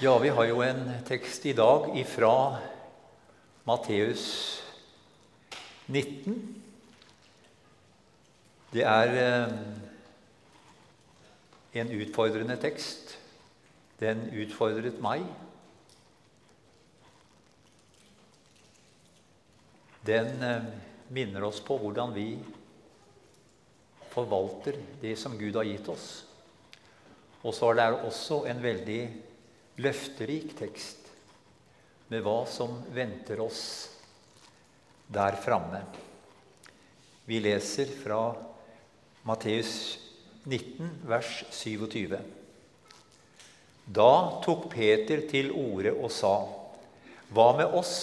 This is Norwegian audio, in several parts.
Ja, vi har jo en tekst i dag ifra Matteus 19. Det er eh, en utfordrende tekst. Den utfordret meg. Den eh, minner oss på hvordan vi forvalter det som Gud har gitt oss. Og så er det også en veldig løfterik tekst med hva som venter oss der framme. Vi leser fra Matteus 19, vers 27. Da tok Peter til orde og sa, Hva med oss?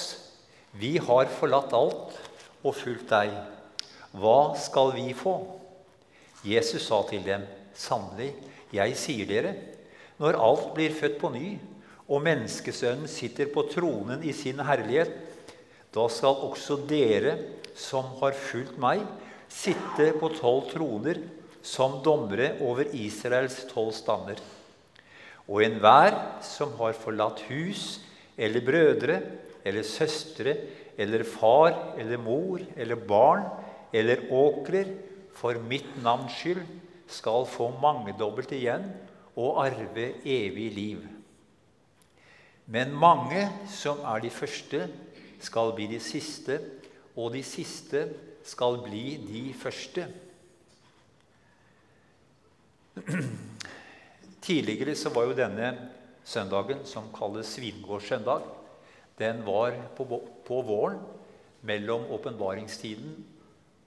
Vi har forlatt alt og fulgt deg. Hva skal vi få? Jesus sa til dem, Sannelig, jeg sier dere, når alt blir født på ny, og menneskesønnen sitter på tronen i sin herlighet, da skal også dere som har fulgt meg, sitte på tolv troner som dommere over Israels tolv stammer. Og enhver som har forlatt hus eller brødre eller søstre eller far eller mor eller barn eller åkrer for mitt navns skyld, skal få mangedobbelt igjen og arve evig liv. Men mange som er de første, skal bli de siste, og de siste skal bli de første. Tidligere så var jo denne søndagen, som kalles Svingårdssøndag, den var på, på våren mellom åpenbaringstiden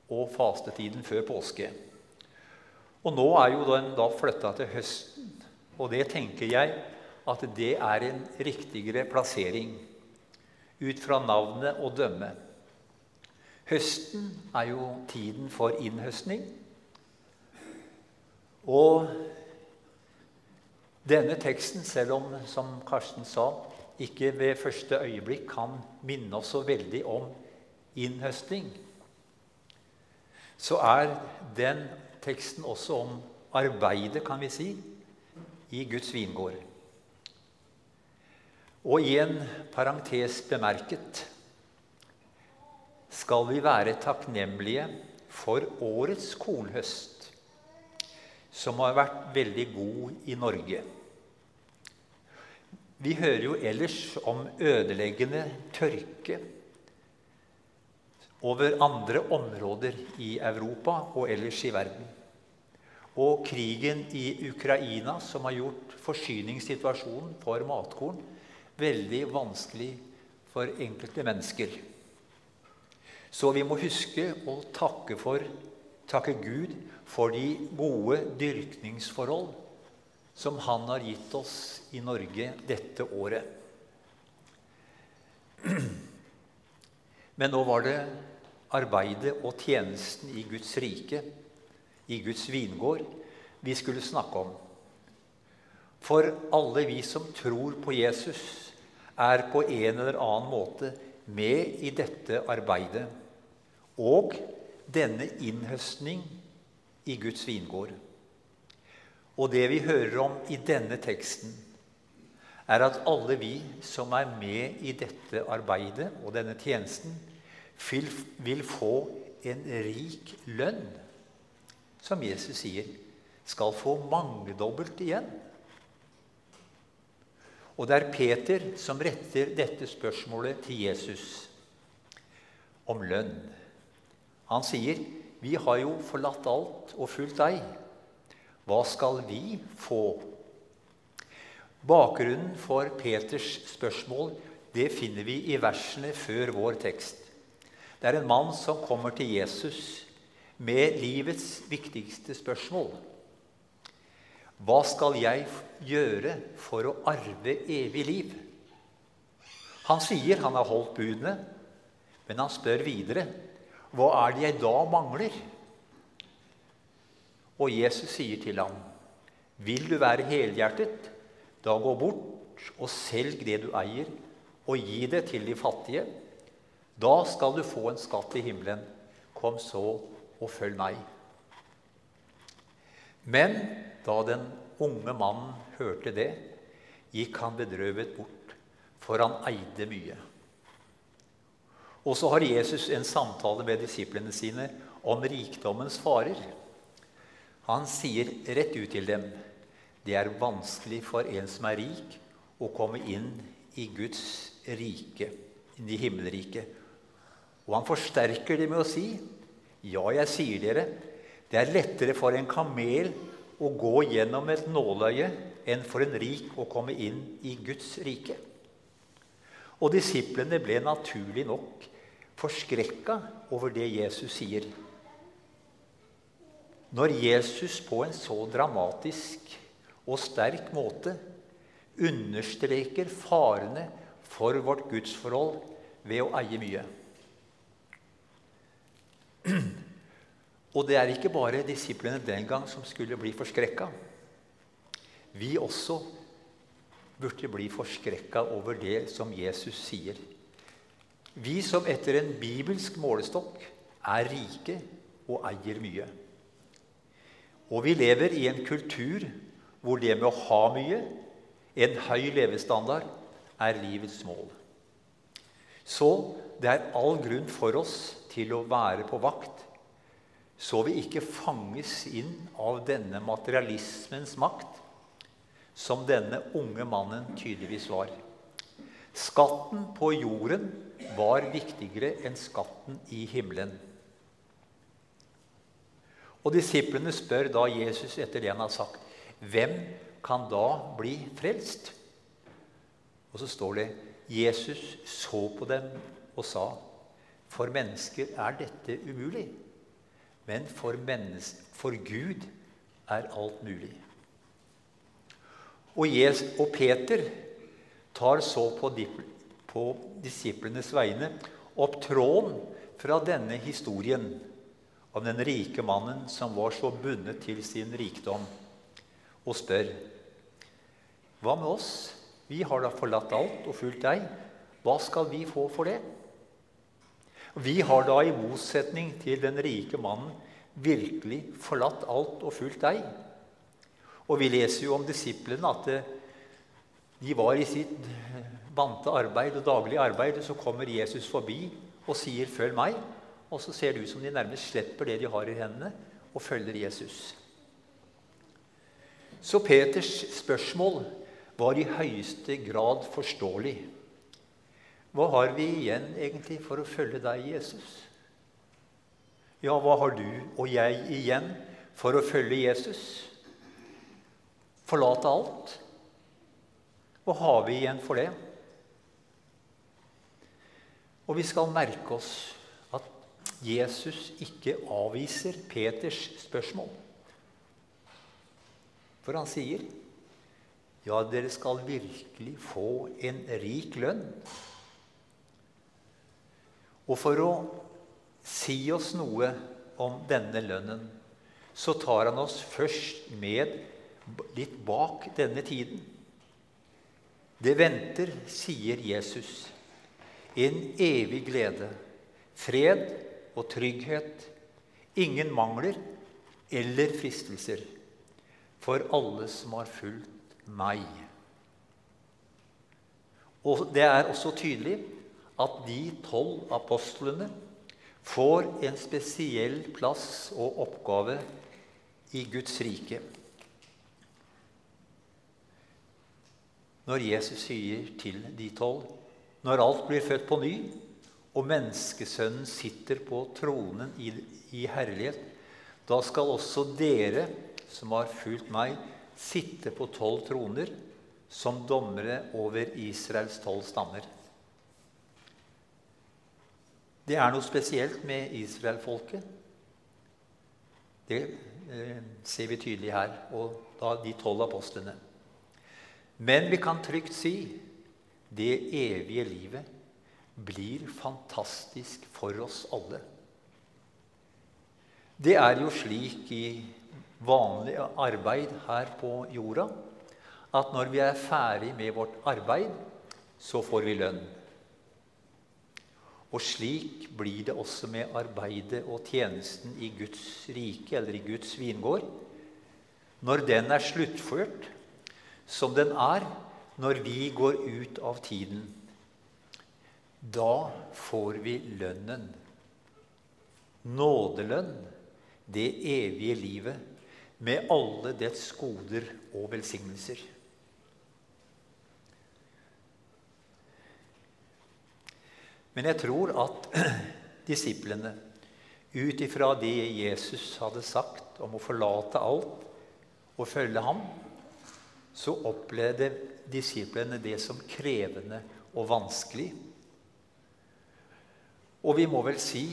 og fastetiden før påske. Og nå er jo den da flytta til høsten. Og det tenker jeg at det er en riktigere plassering ut fra navnet å dømme. Høsten er jo tiden for innhøstning. Og denne teksten, selv om, som Karsten sa, ikke ved første øyeblikk kan minne oss så veldig om innhøstning, så er den teksten også om arbeidet, kan vi si, i Guds vingård. Og i en parentes bemerket skal vi være takknemlige for årets kornhøst, som har vært veldig god i Norge. Vi hører jo ellers om ødeleggende tørke over andre områder i Europa og ellers i verden. Og krigen i Ukraina, som har gjort forsyningssituasjonen for matkorn veldig vanskelig for enkelte mennesker. Så vi må huske å takke, for, takke Gud for de gode dyrkningsforhold som Han har gitt oss i Norge dette året. Men nå var det arbeidet og tjenesten i Guds rike, i Guds vingård, vi skulle snakke om. For alle vi som tror på Jesus, er på en eller annen måte med i dette arbeidet og denne innhøstning i Guds vingård. Og det vi hører om i denne teksten, er at alle vi som er med i dette arbeidet og denne tjenesten, vil, få en rik lønn, som Jesus sier, skal få mangedobbelt igjen. Og det er Peter som retter dette spørsmålet til Jesus om lønn. Han sier, 'Vi har jo forlatt alt og fulgt deg. Hva skal vi få?' Bakgrunnen for Peters spørsmål det finner vi i versene før vår tekst. Det er en mann som kommer til Jesus med livets viktigste spørsmål. Hva skal jeg gjøre for å arve evig liv? Han sier han har holdt budene, men han spør videre. Hva er det jeg da mangler? Og Jesus sier til ham, Vil du være helhjertet, da gå bort og selg det du eier, og gi det til de fattige. Da skal du få en skatt i himmelen. Kom så og følg meg. Men da den unge mannen hørte det, gikk han bedrøvet bort, for han eide mye. Og så har Jesus en samtale med disiplene sine om rikdommens farer. Han sier rett ut til dem det er vanskelig for en som er rik, å komme inn i Guds rike, inn i himmelriket. Og han forsterker det med å si, ja, jeg sier dere, det er lettere for en kamel å gå gjennom et nåløye enn for en rik å komme inn i Guds rike. Og disiplene ble naturlig nok forskrekka over det Jesus sier. Når Jesus på en så dramatisk og sterk måte understreker farene for vårt gudsforhold ved å eie mye. Og det er ikke bare disiplene den gang som skulle bli forskrekka. Vi også burde bli forskrekka over det som Jesus sier. Vi som etter en bibelsk målestokk er rike og eier mye. Og vi lever i en kultur hvor det med å ha mye, en høy levestandard, er livets mål. Så det er all grunn for oss til å være på vakt så vi ikke fanges inn av denne materialismens makt, som denne unge mannen tydeligvis var. Skatten på jorden var viktigere enn skatten i himmelen. Og Disiplene spør da Jesus etter det han har sagt, hvem kan da bli frelst? Og så står det Jesus så på dem og sa, for mennesker er dette umulig. Men for, for Gud er alt mulig. Og, Jesus, og Peter tar så på, på disiplenes vegne opp tråden fra denne historien om den rike mannen som var så bundet til sin rikdom, og spør Hva med oss? Vi har da forlatt alt og fulgt deg. Hva skal vi få for det? Vi har da, i motsetning til den rike mannen, virkelig forlatt alt og fulgt deg. Og vi leser jo om disiplene at eh, de var i sitt vante arbeid og daglige arbeid, og så kommer Jesus forbi og sier 'følg meg'. Og så ser det ut som de nærmest slipper det de har i hendene, og følger Jesus. Så Peters spørsmål var i høyeste grad forståelig. Hva har vi igjen egentlig for å følge deg, Jesus? Ja, hva har du og jeg igjen for å følge Jesus? Forlate alt? Hva har vi igjen for det? Og vi skal merke oss at Jesus ikke avviser Peters spørsmål. For han sier, 'Ja, dere skal virkelig få en rik lønn.' Og for å si oss noe om denne lønnen, så tar han oss først med litt bak denne tiden. Det venter, sier Jesus, en evig glede, fred og trygghet, ingen mangler eller fristelser, for alle som har fulgt meg. Og Det er også tydelig at de tolv apostlene får en spesiell plass og oppgave i Guds rike. Når Jesus sier til de tolv Når alt blir født på ny, og menneskesønnen sitter på tronen i, i herlighet, da skal også dere som har fulgt meg, sitte på tolv troner som dommere over Israels tolv stammer. Det er noe spesielt med israelfolket. Det eh, ser vi tydelig her, og da de tolv apostlene. Men vi kan trygt si det evige livet blir fantastisk for oss alle. Det er jo slik i vanlig arbeid her på jorda at når vi er ferdig med vårt arbeid, så får vi lønn. Og slik blir det også med arbeidet og tjenesten i Guds rike, eller i Guds vingård. Når den er sluttført som den er, når vi går ut av tiden, da får vi lønnen. Nådelønn, det evige livet, med alle dets goder og velsignelser. Men jeg tror at disiplene, ut ifra det Jesus hadde sagt om å forlate alt og følge ham, så opplevde disiplene det som krevende og vanskelig. Og vi må vel si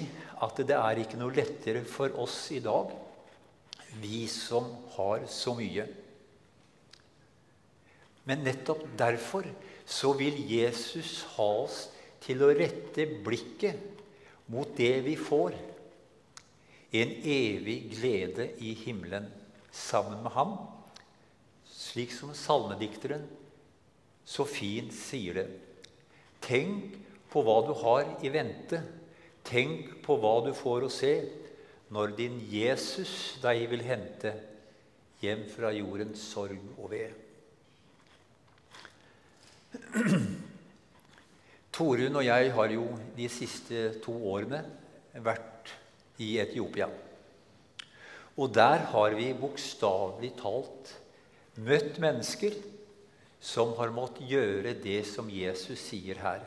at det er ikke noe lettere for oss i dag, vi som har så mye. Men nettopp derfor så vil Jesus ha oss til å rette blikket mot det vi får. En evig glede i himmelen sammen med ham. Slik som salmedikteren så fint sier det. Tenk på hva du har i vente. Tenk på hva du får å se når din Jesus deg vil hente hjem fra jordens sorg og ved. Torunn og jeg har jo de siste to årene vært i Etiopia. Og der har vi bokstavelig talt møtt mennesker som har måttet gjøre det som Jesus sier her.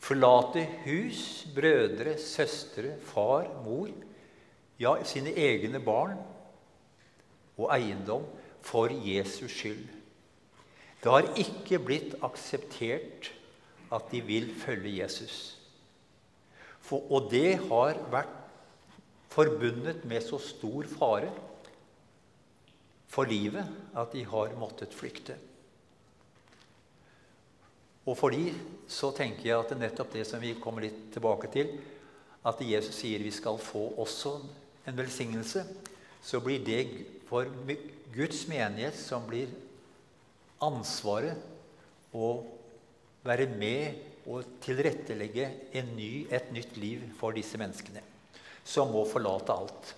Forlate hus, brødre, søstre, far, mor, ja, sine egne barn og eiendom for Jesus skyld. Det har ikke blitt akseptert at de vil følge Jesus. For, og det har vært forbundet med så stor fare for livet at de har måttet flykte. Og for de så tenker jeg at det er nettopp det som vi kommer litt tilbake til, at Jesus sier vi skal få også en velsignelse, så blir det for Guds menighet som blir ansvaret å være med og tilrettelegge ny, et nytt liv for disse menneskene, som må forlate alt.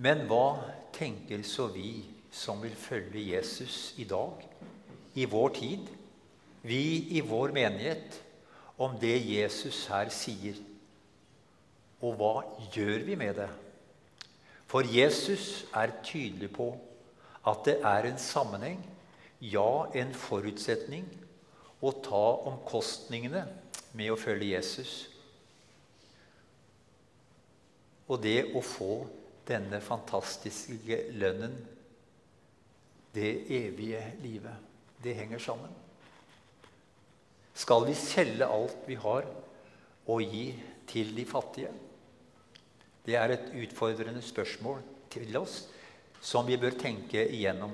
Men hva tenker så vi som vil følge Jesus i dag, i vår tid, vi i vår menighet, om det Jesus her sier? Og hva gjør vi med det? For Jesus er tydelig på at det er en sammenheng, ja, en forutsetning, å ta omkostningene med å følge Jesus. Og det å få denne fantastiske lønnen, det evige livet, det henger sammen. Skal vi selge alt vi har, og gi til de fattige? Det er et utfordrende spørsmål til oss som vi bør tenke igjennom.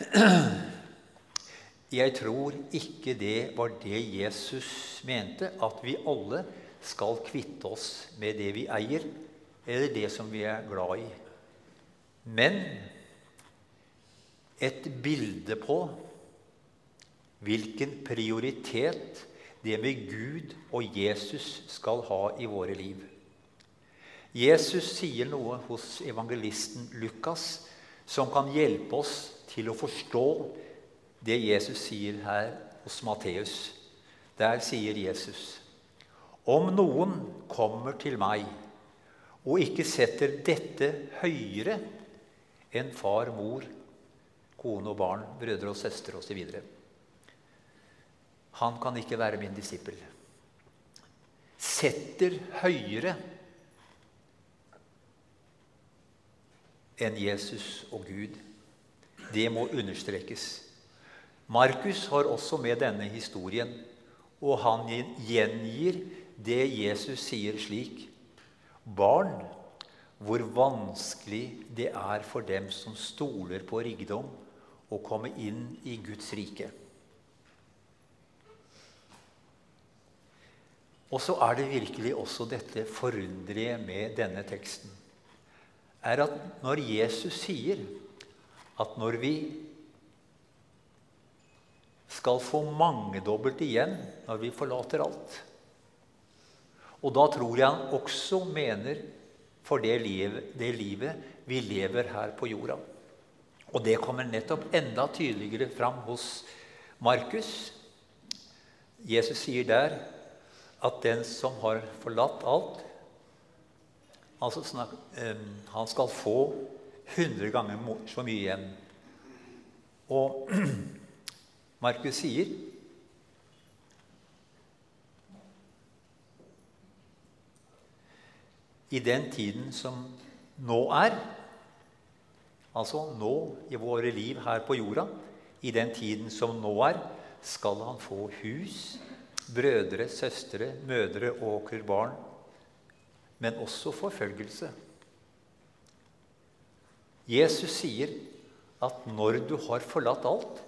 Jeg tror ikke det var det Jesus mente, at vi alle skal kvitte oss med det vi eier, eller det som vi er glad i. Men et bilde på hvilken prioritet det med Gud og Jesus skal ha i våre liv. Jesus sier noe hos evangelisten Lukas som kan hjelpe oss til å forstå det Jesus sier her hos Matteus. Der sier Jesus.: Om noen kommer til meg og ikke setter dette høyere enn far, mor, kone og barn, brødre og søstre osv. Han kan ikke være min disippel. Setter høyere enn Jesus og Gud. Det må understrekes. Markus har også med denne historien, og han gjengir det Jesus sier slik Barn, hvor vanskelig det er for dem som stoler på rikdom, å komme inn i Guds rike. Og så er det virkelig også dette forunderlige med denne teksten er at når Jesus sier at når vi skal få mangedobbelt igjen når vi forlater alt Og da tror jeg han også mener for det livet, det livet vi lever her på jorda. Og det kommer nettopp enda tydeligere fram hos Markus. Jesus sier der at den som har forlatt alt altså snak, um, Han skal få hundre ganger så mye igjen. Og Markus sier I den tiden som nå er, altså nå i våre liv her på jorda, i den tiden som nå er, skal han få hus, brødre, søstre, mødre, åker, barn, men også forfølgelse. Jesus sier at når du har forlatt alt,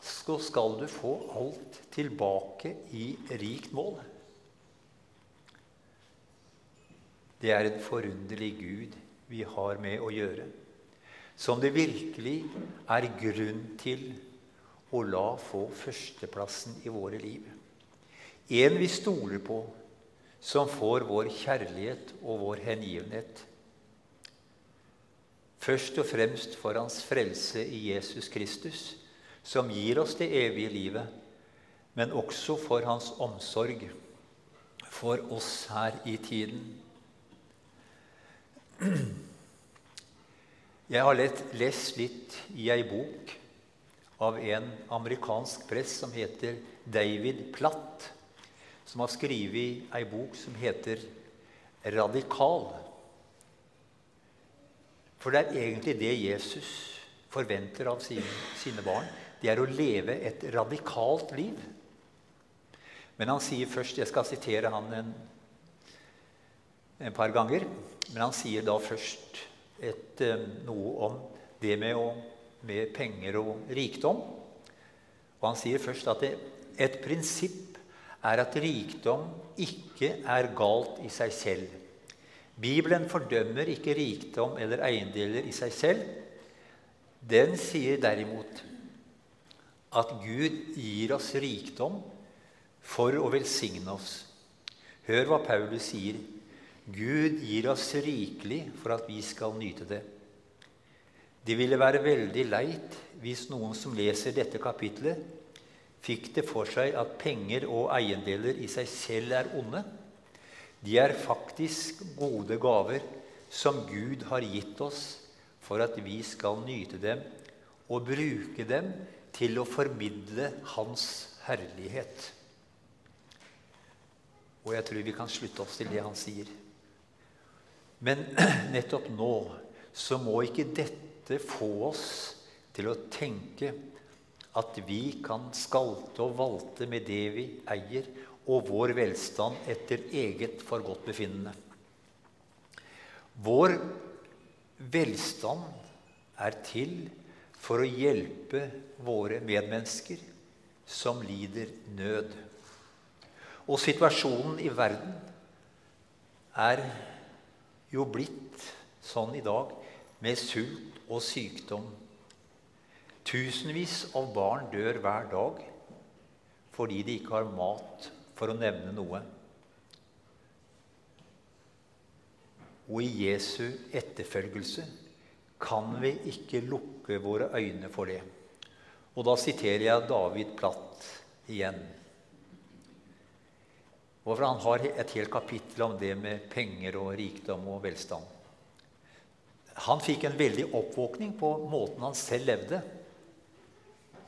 så skal du få alt tilbake i rikt mål. Det er en forunderlig Gud vi har med å gjøre, som det virkelig er grunn til å la få førsteplassen i våre liv. En vi stoler på, som får vår kjærlighet og vår hengivenhet. Først og fremst for hans frelse i Jesus Kristus, som gir oss det evige livet, men også for hans omsorg for oss her i tiden. Jeg har lest litt i ei bok av en amerikansk prest som heter David Platt, som har skrevet ei bok som heter 'Radikal'. For det er egentlig det Jesus forventer av sine, sine barn. Det er å leve et radikalt liv. Men han sier først Jeg skal sitere han en, en par ganger. Men han sier da først et, eh, noe om det med, å, med, penger og rikdom. Og han sier først at det, et prinsipp er at rikdom ikke er galt i seg selv. Bibelen fordømmer ikke rikdom eller eiendeler i seg selv. Den sier derimot at Gud gir oss rikdom for å velsigne oss. Hør hva Paulus sier Gud gir oss rikelig for at vi skal nyte det. Det ville være veldig leit hvis noen som leser dette kapitlet, fikk det for seg at penger og eiendeler i seg selv er onde. De er faktisk gode gaver som Gud har gitt oss for at vi skal nyte dem og bruke dem til å formidle Hans herlighet. Og jeg tror vi kan slutte oss til det han sier. Men nettopp nå så må ikke dette få oss til å tenke at vi kan skalte og valte med det vi eier, og vår velstand etter eget forgodtbefinnende. Vår velstand er til for å hjelpe våre medmennesker som lider nød. Og situasjonen i verden er jo blitt sånn i dag med sult og sykdom. Tusenvis av barn dør hver dag fordi de ikke har mat, for å nevne noe. Og i Jesu etterfølgelse kan vi ikke lukke våre øyne for det. Og da siterer jeg David Platt igjen. Hvorfor han har et helt kapittel om det med penger og rikdom og velstand. Han fikk en veldig oppvåkning på måten han selv levde.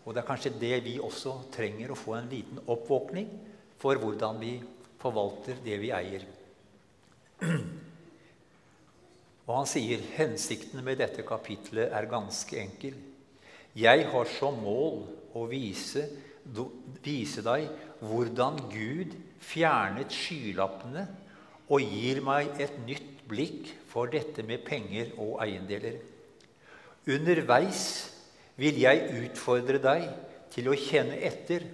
Og det er kanskje det vi også trenger å få en liten oppvåkning for hvordan vi forvalter det vi eier. Og han sier hensikten med dette kapitlet er ganske enkel. Jeg har som mål å vise, vise deg hvordan Gud fjernet skylappene og gir meg et nytt blikk for dette med penger og eiendeler. Underveis vil jeg utfordre deg til å kjenne etter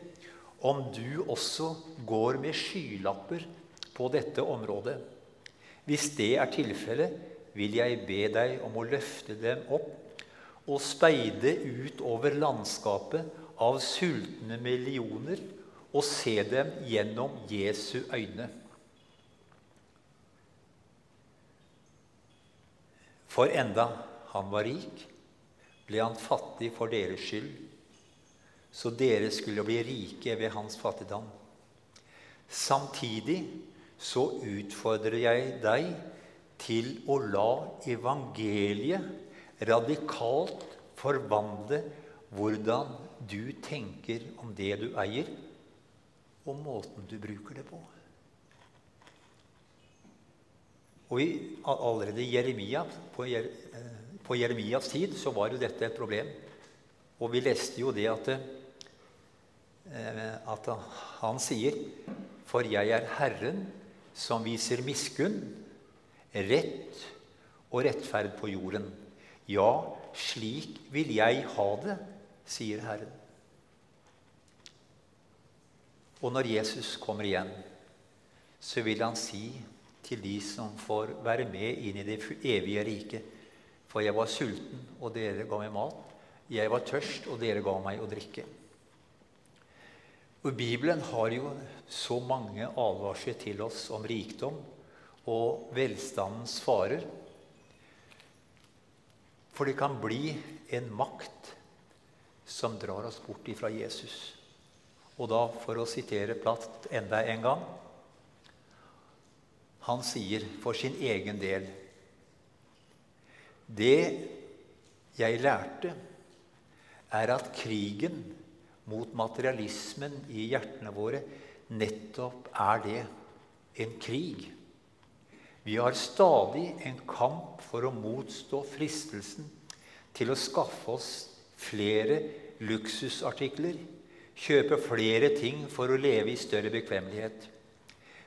om du også går med skylapper på dette området. Hvis det er tilfellet, vil jeg be deg om å løfte dem opp og speide ut over landskapet av sultne millioner og se dem gjennom Jesu øyne. For enda han var rik, ble han fattig for deres skyld, så dere skulle bli rike ved hans fattigdom. Samtidig så utfordrer jeg deg til å la evangeliet radikalt forvandle hvordan du tenker om det du eier, og måten du bruker det på. Og i, allerede Jeremia, på, eh, på, Jeremias tid så var jo dette et problem. Og vi leste jo det at, eh, at han sier For jeg er Herren som viser miskunn, rett og rettferd på jorden. Ja, slik vil jeg ha det, sier Herren. Og når Jesus kommer igjen, så vil han si til de som får være med inn i det evige riket. For jeg var sulten, og dere ga meg mat. Jeg var tørst, og dere ga meg å drikke. Og Bibelen har jo så mange advarsler til oss om rikdom og velstandens farer. For det kan bli en makt som drar oss bort ifra Jesus. Og da, for å sitere Platt enda en gang han sier for sin egen del Det jeg lærte, er at krigen mot materialismen i hjertene våre nettopp er det en krig. Vi har stadig en kamp for å motstå fristelsen til å skaffe oss flere luksusartikler, kjøpe flere ting for å leve i større bekvemmelighet.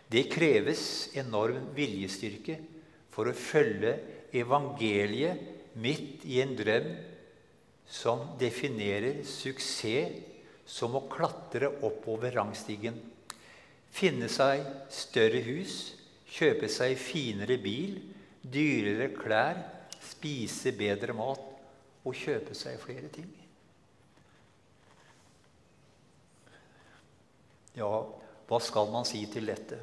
Det kreves enorm viljestyrke for å følge evangeliet midt i en drøm som definerer suksess som å klatre oppover rangstigen. Finne seg større hus, kjøpe seg finere bil, dyrere klær, spise bedre mat og kjøpe seg flere ting. Ja, hva skal man si til dette?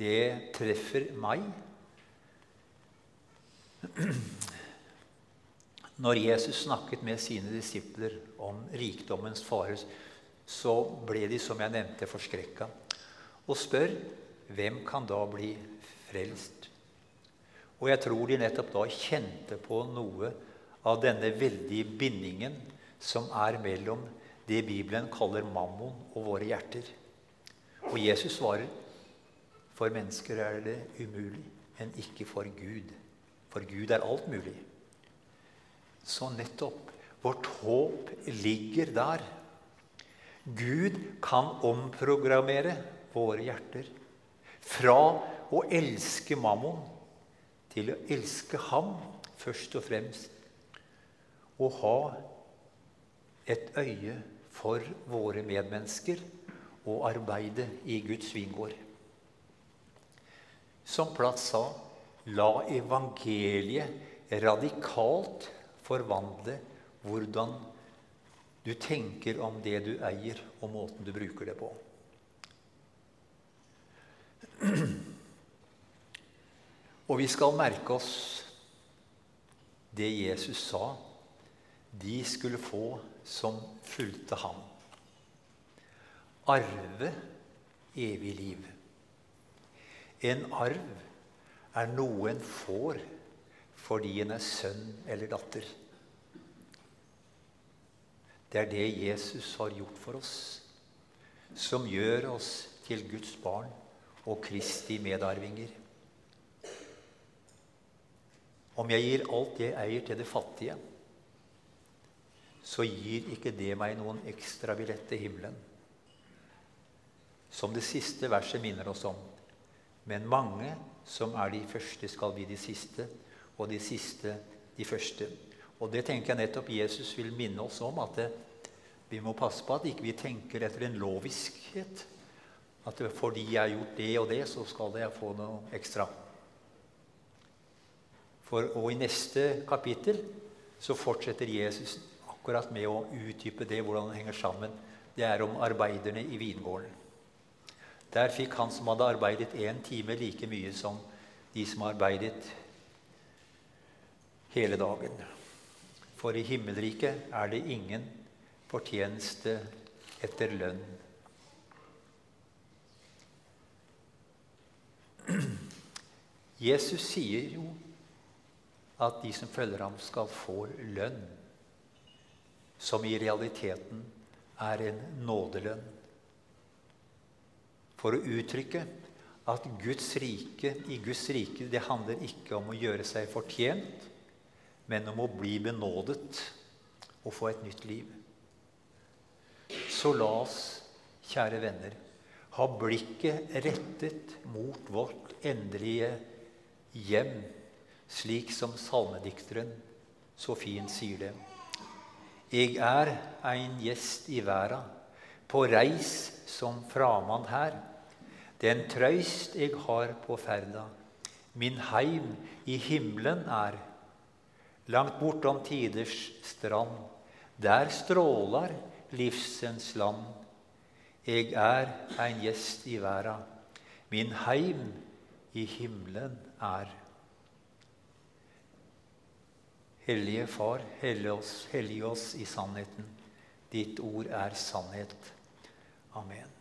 det treffer meg. Når Jesus snakket med sine disipler om rikdommens farer, så ble de, som jeg nevnte, forskrekka og spør hvem kan da bli frelst? Og jeg tror de nettopp da kjente på noe av denne veldige bindingen som er mellom det Bibelen kaller mammon og våre hjerter. Og Jesus svarer for mennesker er det umulig, men ikke for Gud. For Gud er alt mulig. Så nettopp vårt håp ligger der. Gud kan omprogrammere våre hjerter fra å elske mammon til å elske ham først og fremst. Og ha et øye for våre medmennesker og arbeide i Guds vingård. Som Platt sa, la evangeliet radikalt forvandle hvordan du tenker om det du eier, og måten du bruker det på. Og vi skal merke oss det Jesus sa de skulle få som fulgte ham. Arve evig liv. En arv er noe en får fordi en er sønn eller datter. Det er det Jesus har gjort for oss, som gjør oss til Guds barn og Kristi medarvinger. Om jeg gir alt jeg eier, til det fattige, så gir ikke det meg noen ekstra billett til himmelen. Som det siste verset minner oss om. Men mange som er de første, skal bli de siste, og de siste de første. Og det tenker jeg nettopp Jesus vil minne oss om, at det, vi må passe på at ikke vi tenker etter en loviskhet. At fordi jeg har gjort det og det, så skal jeg få noe ekstra. For, og i neste kapittel så fortsetter Jesus akkurat med å utdype det, hvordan det henger sammen. Det er om arbeiderne i vingården. Der fikk han som hadde arbeidet én time, like mye som de som arbeidet hele dagen. For i himmelriket er det ingen fortjeneste etter lønn. Jesus sier jo at de som følger ham, skal få lønn, som i realiteten er en nådelønn. For å uttrykke at Guds rike, i Guds rike det handler ikke om å gjøre seg fortjent, men om å bli benådet og få et nytt liv. Så la oss, kjære venner, ha blikket rettet mot vårt endelige hjem, slik som salmedikteren så fint sier det. Eg er ein gjest i verda, på reis som framann her. Den trøyst eg har på ferda, min heim i himmelen er. Langt bortom tiders strand, der strålar livsens land. Eg er ein gjest i verda, min heim i himmelen er. Hellige Far, hellige oss, hellige oss i sannheten. Ditt ord er sannhet. Amen.